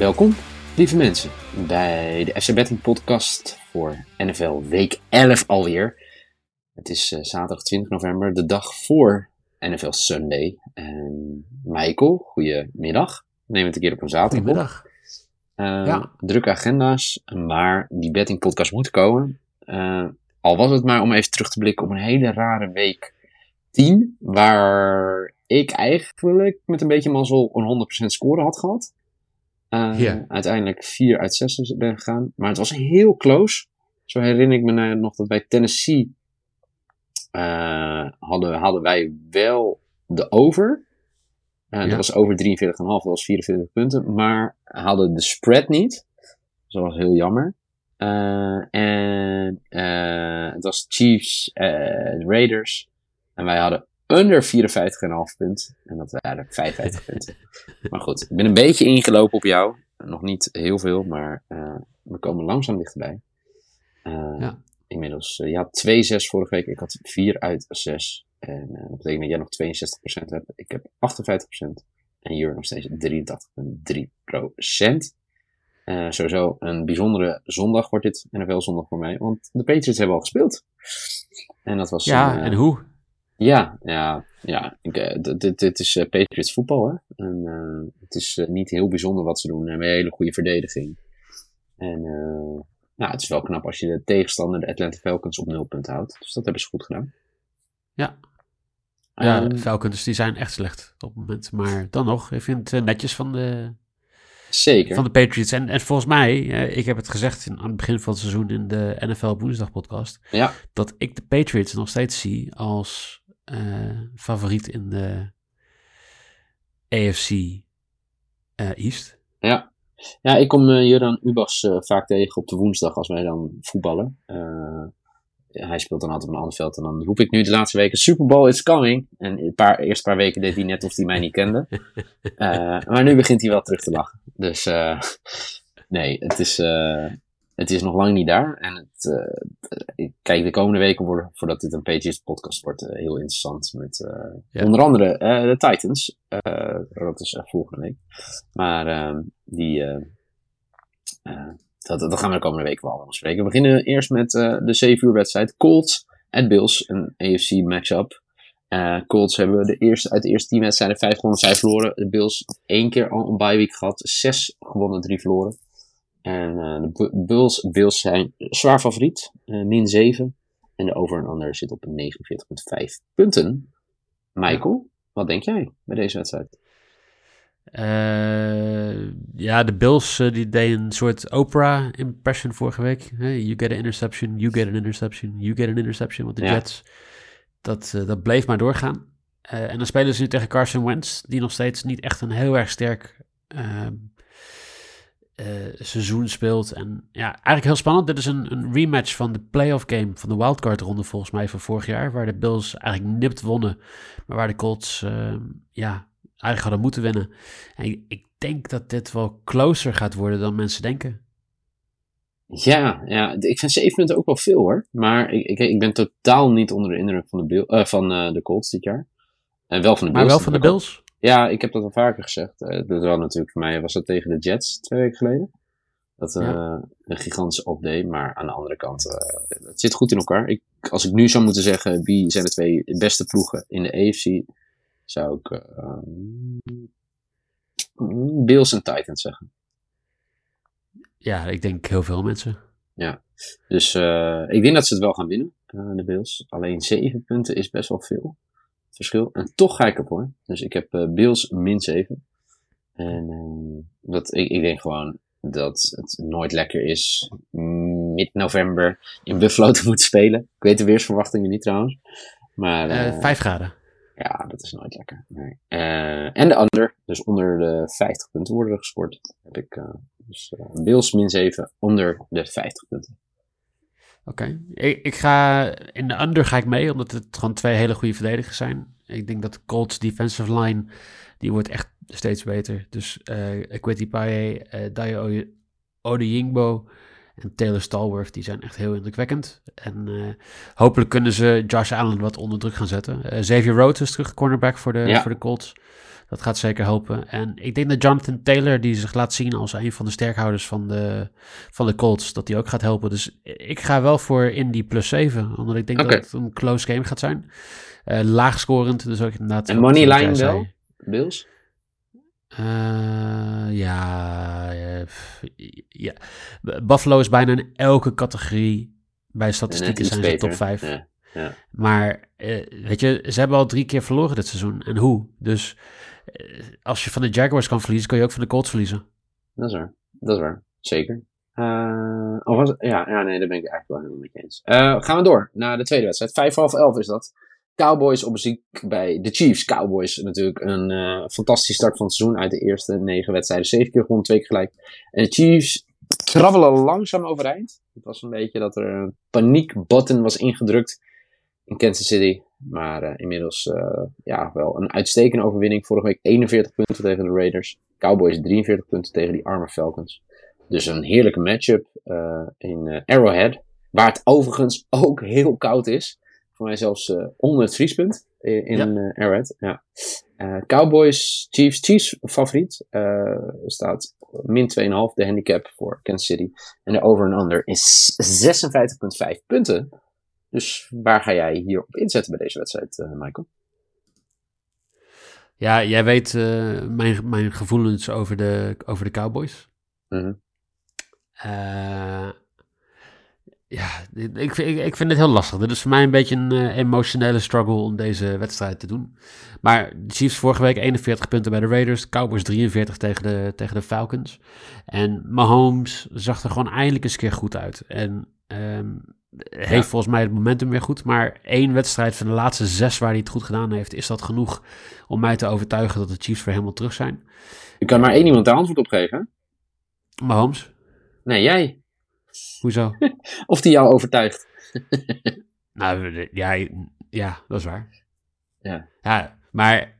Welkom, lieve mensen, bij de FC Betting Podcast voor NFL Week 11 alweer. Het is uh, zaterdag 20 november, de dag voor NFL Sunday. En Michael, goedemiddag. Neem het een keer op een zaterdag. Goedemiddag. Uh, ja. Drukke agenda's, maar die betting podcast moet komen. Uh, al was het maar om even terug te blikken op een hele rare week 10, waar ik eigenlijk met een beetje mazzel een 100% score had gehad. Uh, yeah. Uiteindelijk 4 uit 6 ben gegaan. Maar het was heel close. Zo herinner ik me nog dat bij Tennessee uh, hadden, hadden wij wel de over. Uh, ja. Dat was over 43,5, dat was 44 punten. Maar hadden de spread niet. Dat was heel jammer. Uh, en het was Chiefs Raiders. En wij hadden under 54,5 punten. En dat waren 55 punten. Maar goed, ik ben een beetje ingelopen op jou. Nog niet heel veel, maar uh, we komen langzaam dichterbij. Uh, ja. Inmiddels, uh, je had 2-6 vorige week. Ik had 4 uit 6. En dat betekent dat jij nog 62% hebt. Ik heb 58%. En Jur nog steeds 83,3%. Uh, sowieso een bijzondere zondag wordt dit NFL zondag voor mij. Want de Patriots hebben al gespeeld. En dat was... Ja, een, en hoe? Ja, ja, ja. dit, dit is uh, Patriots voetbal, hè. En, uh, het is uh, niet heel bijzonder wat ze doen. Ze hebben een hele goede verdediging. En nou, het is wel knap als je de tegenstander, de Atlanta Falcons, op nul punten houdt. Dus dat hebben ze goed gedaan. Ja. Ja, de Falcons die zijn echt slecht op het moment. Maar dan nog, ik vind het netjes van de, Zeker. Van de Patriots. En, en volgens mij, ik heb het gezegd in, aan het begin van het seizoen in de NFL Woensdag podcast. Ja. Dat ik de Patriots nog steeds zie als favoriet in de AFC uh, East. Ja. ja, ik kom uh, Juran Ubas vaak tegen op de woensdag als wij dan voetballen. hij speelt dan altijd op een ander veld en dan roep ik nu de laatste weken Super Bowl is coming. En een paar, eerste paar weken deed hij net of hij mij niet kende. maar nu begint hij wel terug te lachen. Dus nee, het is het is nog lang niet daar. En het, uh, kijk, de komende weken worden, voordat dit een Pages podcast wordt, uh, heel interessant. Met uh, ja. onder andere de Titans. dat is volgende week. Maar ehm, die, dat, dat gaan we de komende weken wel allemaal bespreken. We beginnen eerst met de 7 uur wedstrijd. Colts at Bills, een AFC matchup. Colts hebben de eerste, uit de eerste 10 wedstrijden 5 gewonnen, 5 verloren. De Bills één keer al een bye week gehad. 6 gewonnen, 3 verloren. En uh, de Bulls, Bills zijn zwaar favoriet, uh, min 7. En de over en under zit op 49,5 punten. Michael, wat denk jij bij deze wedstrijd? Uh, ja, de Bills die deden een soort Oprah-impression vorige week. Hey, you get an interception, you get an interception, you get an interception. Want de ja. Jets, dat, dat bleef maar doorgaan. en dan spelen ze nu tegen Carson Wentz, die nog steeds niet echt een heel erg sterk seizoen speelt. En ja, eigenlijk heel spannend. Dit is een, een rematch van de playoff game van de wildcard ronde volgens mij van vorig jaar. Waar de Bills eigenlijk nipt wonnen. Maar waar de Colts uh, ja, eigenlijk hadden moeten winnen. En ik, ik, denk dat dit wel closer gaat worden dan mensen denken. Ja, ja, ik vind zeven punten ook wel veel hoor. Maar ik, ik, ik ben totaal niet onder de indruk van de, Bill, uh, van, uh, de Colts dit jaar. En wel van de Bills. Maar wel van de Bills? Ja, ik heb dat al vaker gezegd. Uh, dat was natuurlijk voor mij, was dat tegen de Jets twee weken geleden. Dat uh, ja. een gigantische update, maar aan de andere kant, uh, het zit goed in elkaar. Ik, als ik nu zou moeten zeggen wie zijn de twee beste ploegen in de AFC, zou ik Bills en Titans zeggen. Ja, ik denk heel veel mensen. Ja, dus ik denk dat ze het wel gaan winnen, de Bills. Alleen zeven punten is best wel veel verschil. En toch ga ik op hoor. Dus ik heb uh, Bills min 7. En uh, dat, ik, ik denk gewoon dat het nooit lekker is mid-november in Buffalo te moeten spelen. Ik weet de weersverwachtingen niet trouwens. Maar, uh, 5 graden. Ja, dat is nooit lekker. Nee. en de under, dus onder de 50 punten worden er gescoord. Heb ik, dus Bills min 7, onder de 50 punten. Oké, okay. ik, ik, ga in de under ga ik mee, omdat het gewoon twee hele goede verdedigers zijn. Ik denk dat de Colts defensive line, die wordt echt steeds beter. Dus uh, Equity Paye, uh, Dayo Odeyingbo en Taylor Stallworth, die zijn echt heel indrukwekkend. En hopelijk kunnen ze Josh Allen wat onder druk gaan zetten. Xavier Rhodes is terug, cornerback voor de, voor de Colts. Dat gaat zeker helpen. En ik denk dat Jonathan Taylor, die zich laat zien als een van de sterkhouders van de, van de Colts, dat die ook gaat helpen. Dus ik ga wel voor Indy plus 7, omdat ik denk dat het een close game gaat zijn. Uh, laag scorend, dus ook inderdaad... En money line wel, Bills? Uh, ja, ja, Buffalo is bijna in elke categorie bij statistieken zijn ze top 5. Ja, ja. Maar uh, weet je, ze hebben al drie keer verloren dit seizoen. En hoe? Dus als je van de Jaguars kan verliezen, kan je ook van de Colts verliezen. Dat is waar. Dat is waar. Zeker. Uh, of was, ja, ja, nee, daar ben ik eigenlijk wel helemaal mee eens. gaan we door naar de tweede wedstrijd. Vijf half elf is dat. Cowboys op bezoek bij de Chiefs. Cowboys natuurlijk een uh, fantastische start van het seizoen. Uit de eerste negen wedstrijden zeven keer gewonnen, twee keer gelijk. En de Chiefs krabbelen langzaam overeind. Het was een beetje dat er een paniekbutton was ingedrukt in Kansas City. Maar uh, inmiddels uh, ja, wel een uitstekende overwinning. Vorige week 41 punten tegen de Raiders. Cowboys 43 punten tegen die arme Falcons. Dus een heerlijke matchup in Arrowhead. Waar het overigens ook heel koud is voor mij zelfs onder het vriespunt in, in ja. Uh, Ja. Cowboys, Chiefs, Chiefs favoriet. staat min 2,5 de handicap voor Kansas City. En de over en under is 56,5 punten. Dus waar ga jij hier op inzetten bij deze wedstrijd, Michael? Ja, jij weet mijn, mijn gevoelens over de, over de Cowboys. Mm -hmm. Ja, ik, ik, ik vind het heel lastig. Dit is voor mij een beetje een uh, emotionele struggle om deze wedstrijd te doen. Maar de Chiefs vorige week 41 punten bij de Raiders. Cowboys 43 tegen de, tegen de Falcons. En Mahomes zag er gewoon eindelijk eens keer goed uit. En um, heeft volgens mij het momentum weer goed. Maar één wedstrijd van de laatste zes waar hij het goed gedaan heeft... is dat genoeg om mij te overtuigen dat de Chiefs weer helemaal terug zijn. Je kan maar één iemand de antwoord op geven. Mahomes. Nee, jij. Hoezo? of die jou overtuigt. nou, ja, ja, dat is waar. Ja. Ja, maar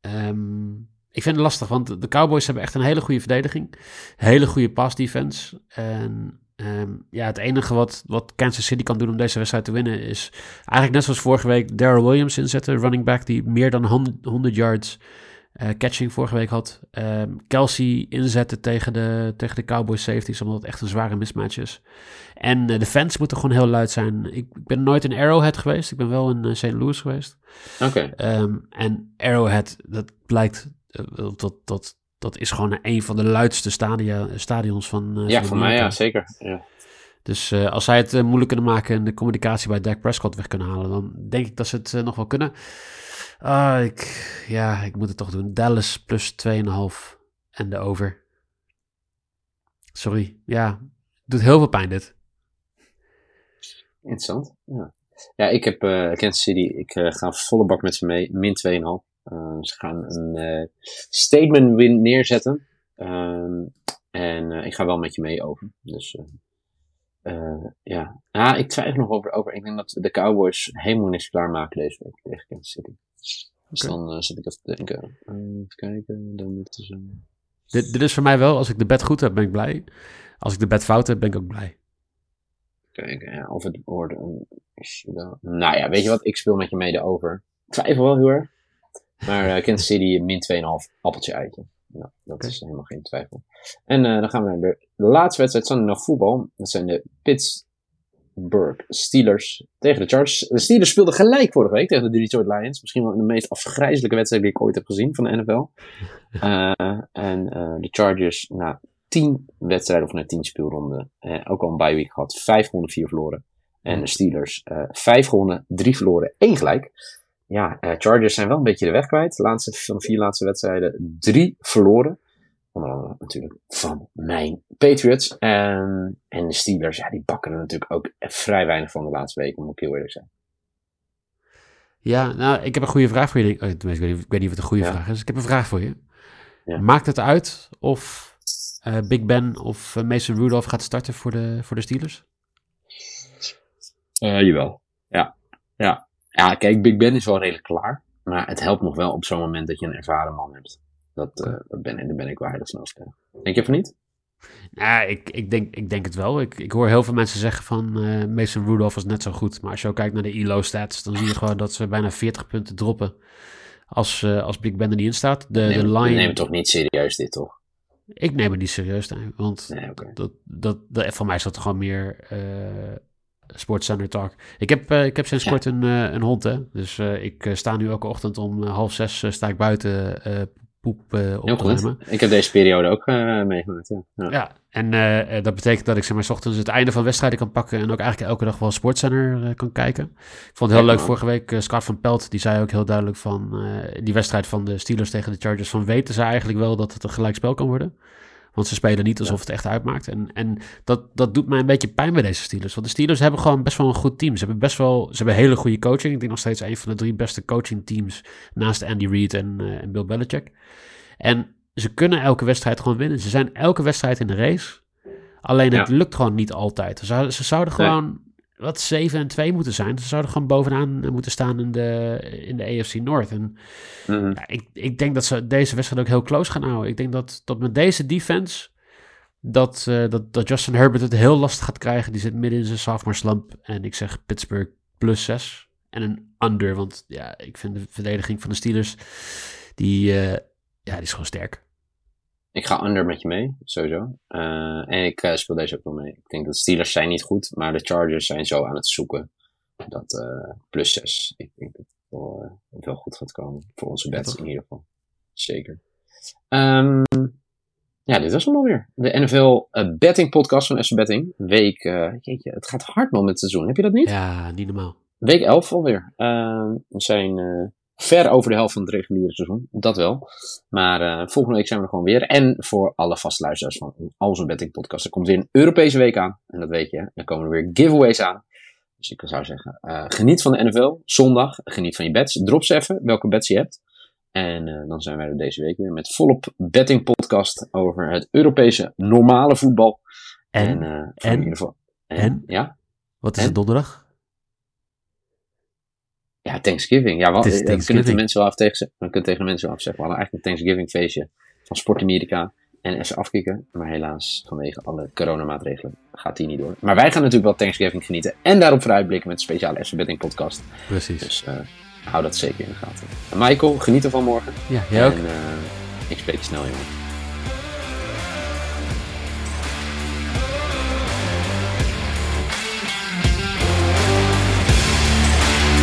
um, ik vind het lastig, want de Cowboys hebben echt een hele goede verdediging. Hele goede pass defense. En um, ja, het enige wat, wat Kansas City kan doen om deze wedstrijd te winnen is eigenlijk net zoals vorige week Daryl Williams inzetten, running back die meer dan 100, 100 yards uh, catching vorige week had. Um, Kelsey inzetten tegen de, tegen de Cowboys safeties, omdat het echt een zware mismatch is. En uh, de fans moeten gewoon heel luid zijn. Ik, ik, ben nooit in Arrowhead geweest. Ik ben wel in uh, St. Louis geweest. Oké. Okay. Um, en Arrowhead, dat blijkt, dat, dat, dat is gewoon een van de luidste stadia, stadions van. ja, voor mij ja, zeker. Ja. Dus uh, als zij het uh, moeilijk kunnen maken en de communicatie bij Dak Prescott weg kunnen halen, dan denk ik dat ze het nog wel kunnen. Ah, ik, ja, ik moet het toch doen. Dallas plus 2,5 en de over. Sorry, ja, doet heel veel pijn dit. Interessant, ja. Ja, ik heb Kansas City, ik ga volle bak met ze mee, min 2,5. Uh, ze gaan een statement win neerzetten. Ehm, en ik ga wel met je mee over. Dus ja. Ah, ik twijfel nog over, over. Ik denk dat de Cowboys helemaal niks klaarmaken deze week tegen Kansas City. Dus dan uh, zit ik even te denken. Uh, even kijken, dan moeten ze... Dit, dit is voor mij wel, als ik de bed goed heb, ben ik blij. Als ik de bed fout heb, ben ik ook blij. Kijken, ja, of het wordt een... Nou ja, weet je wat? Ik speel met je mee over. Ik twijfel wel heel erg. Maar uh, Kansas City min 2,5 appeltje eitje. Nou, dat okay. is helemaal geen twijfel. En uh, dan gaan we naar de, de laatste wedstrijd. Zondag nog voetbal. Dat zijn de Pits Burke Steelers tegen de Chargers. De Steelers speelden gelijk vorige week tegen de Detroit Lions. Misschien wel de meest afgrijzelijke wedstrijd die ik ooit heb gezien van de NFL. Uh, eh, en uh, de Chargers na tien wedstrijden of na tien speelronden, uh, ook al een bye week gehad, vijf gewonnen, vier verloren. En de Steelers vijf gewonnen, drie verloren, één gelijk. Ja, Chargers zijn wel een beetje de weg kwijt. De laatste van de vier laatste wedstrijden, drie verloren. Onder andere natuurlijk van mijn Patriots. En, en de Steelers, ja, die bakken er natuurlijk ook vrij weinig van de laatste weken, moet ik heel eerlijk zijn. Ja, nou, ik heb een goede vraag voor je. Oh, ik, weet niet, ik weet niet of het een goede vraag is. Ik heb een vraag voor je. Ja. Maakt het uit of uh, Big Ben of uh, Mason Rudolph gaat starten voor de, voor de Steelers? Uh, jawel. Ja. ja. Ja, kijk, Big Ben is wel redelijk klaar. Maar het helpt nog wel op zo'n moment dat je een ervaren man hebt. Dat, uh, dat ben, daar ben ik waardig van overtuigd. Denk je van niet? Ja, ik, ik, denk, ik denk het wel. Ik, ik hoor heel veel mensen zeggen van uh, Mason Rudolph was net zo goed. Maar als je ook kijkt naar de ELO-stats, dan zie je gewoon dat ze bijna 40 punten droppen als, uh, als Big Ben er niet in staat. De, neem, de line... neem het toch niet serieus dit, toch? Ik neem het niet serieus, nee, want Nee, dat, dat, dat, voor mij is dat gewoon meer uh, Sportscenter Talk. Ik heb, uh, ik heb sinds Ja. kort een, uh, een hond, hè. Dus uh, ik sta nu elke ochtend om half zes sta ik buiten poep op te ruimen. Ik heb deze periode ook meegemaakt. Ja. Ja. Ja, en dat betekent dat ik zeg maar 's ochtends het einde van wedstrijden kan pakken en ook eigenlijk elke dag wel Sportscenter uh, kan kijken. Ik vond het heel Ja, leuk vorige week, Scott van Pelt, die zei ook heel duidelijk van die wedstrijd van de Steelers tegen de Chargers, van weten ze eigenlijk wel dat het een gelijkspel kan worden. Want ze spelen niet alsof het echt uitmaakt. En, en dat, dat doet mij een beetje pijn bij deze Steelers. Want de Steelers hebben gewoon best wel een goed team. Ze hebben best wel ze hebben hele goede coaching. Ik denk nog steeds een van de drie beste coaching teams naast Andy Reid en, uh, en Bill Belichick. En ze kunnen elke wedstrijd gewoon winnen. Ze zijn elke wedstrijd in de race. Alleen het Ja. lukt gewoon niet altijd. Ze zouden, ze zouden gewoon wat 7 en 2 moeten zijn. Ze zouden gewoon bovenaan eh, moeten staan in de, in de AFC North. En Mhm. ja, ik, ik denk dat ze deze wedstrijd ook heel close gaan houden. Ik denk dat, dat met deze defense... Dat, uh, dat, dat Justin Herbert het heel lastig gaat krijgen. Die zit midden in zijn sophomore slump. En ik zeg Pittsburgh plus 6. En een under. Want ja, ik vind de verdediging van de Steelers... Die, uh, ja, die is gewoon sterk. Ik ga under met je mee, sowieso. Uh, en ik uh, speel deze ook wel mee. Ik denk dat de Steelers zijn niet goed, maar de Chargers zijn zo aan het zoeken. Dat uh, plus 6. Ik denk dat het wel, wel goed gaat komen. Voor onze bets Ja, in ieder geval. Zeker. Um, ja, dit was hem alweer. De NFL Betting Podcast van FC Betting. Week, jeetje, het gaat hard man met het seizoen. Heb je dat niet? Ja, niet normaal. Week 11 alweer. Uh, we zijn ver over de helft van het reguliere seizoen. Dat wel. Maar uh, volgende week zijn we er gewoon weer. En voor alle vastluisteraars van onze Betting Podcast. Er komt weer een Europese week aan. En dat weet je. Er komen er weer giveaways aan. Dus ik zou zeggen, uh, geniet van de NFL. Zondag, geniet van je bets. Drop ze even welke bets je hebt. En uh, dan zijn wij er deze week weer met volop betting podcast over het Europese normale voetbal. En, en, en, in ieder geval. En, en, ja? Wat is en? het donderdag? Ja, Thanksgiving. Ja, wel, we Thanksgiving. kunnen de mensen wel af tegen, we kunnen tegen de mensen wel afzeggen. We hadden eigenlijk een Thanksgiving feestje van Sport Amerika en FC Afkikken. Maar helaas, vanwege alle coronamaatregelen, gaat die niet door. Maar wij gaan natuurlijk wel Thanksgiving genieten en daarop vooruitblikken met een speciale FC Betting podcast. Precies. Dus uh, hou dat zeker in de gaten. En Michael, geniet ervan morgen. Ja, jij ook. En uh, ik spreek je snel, jongen.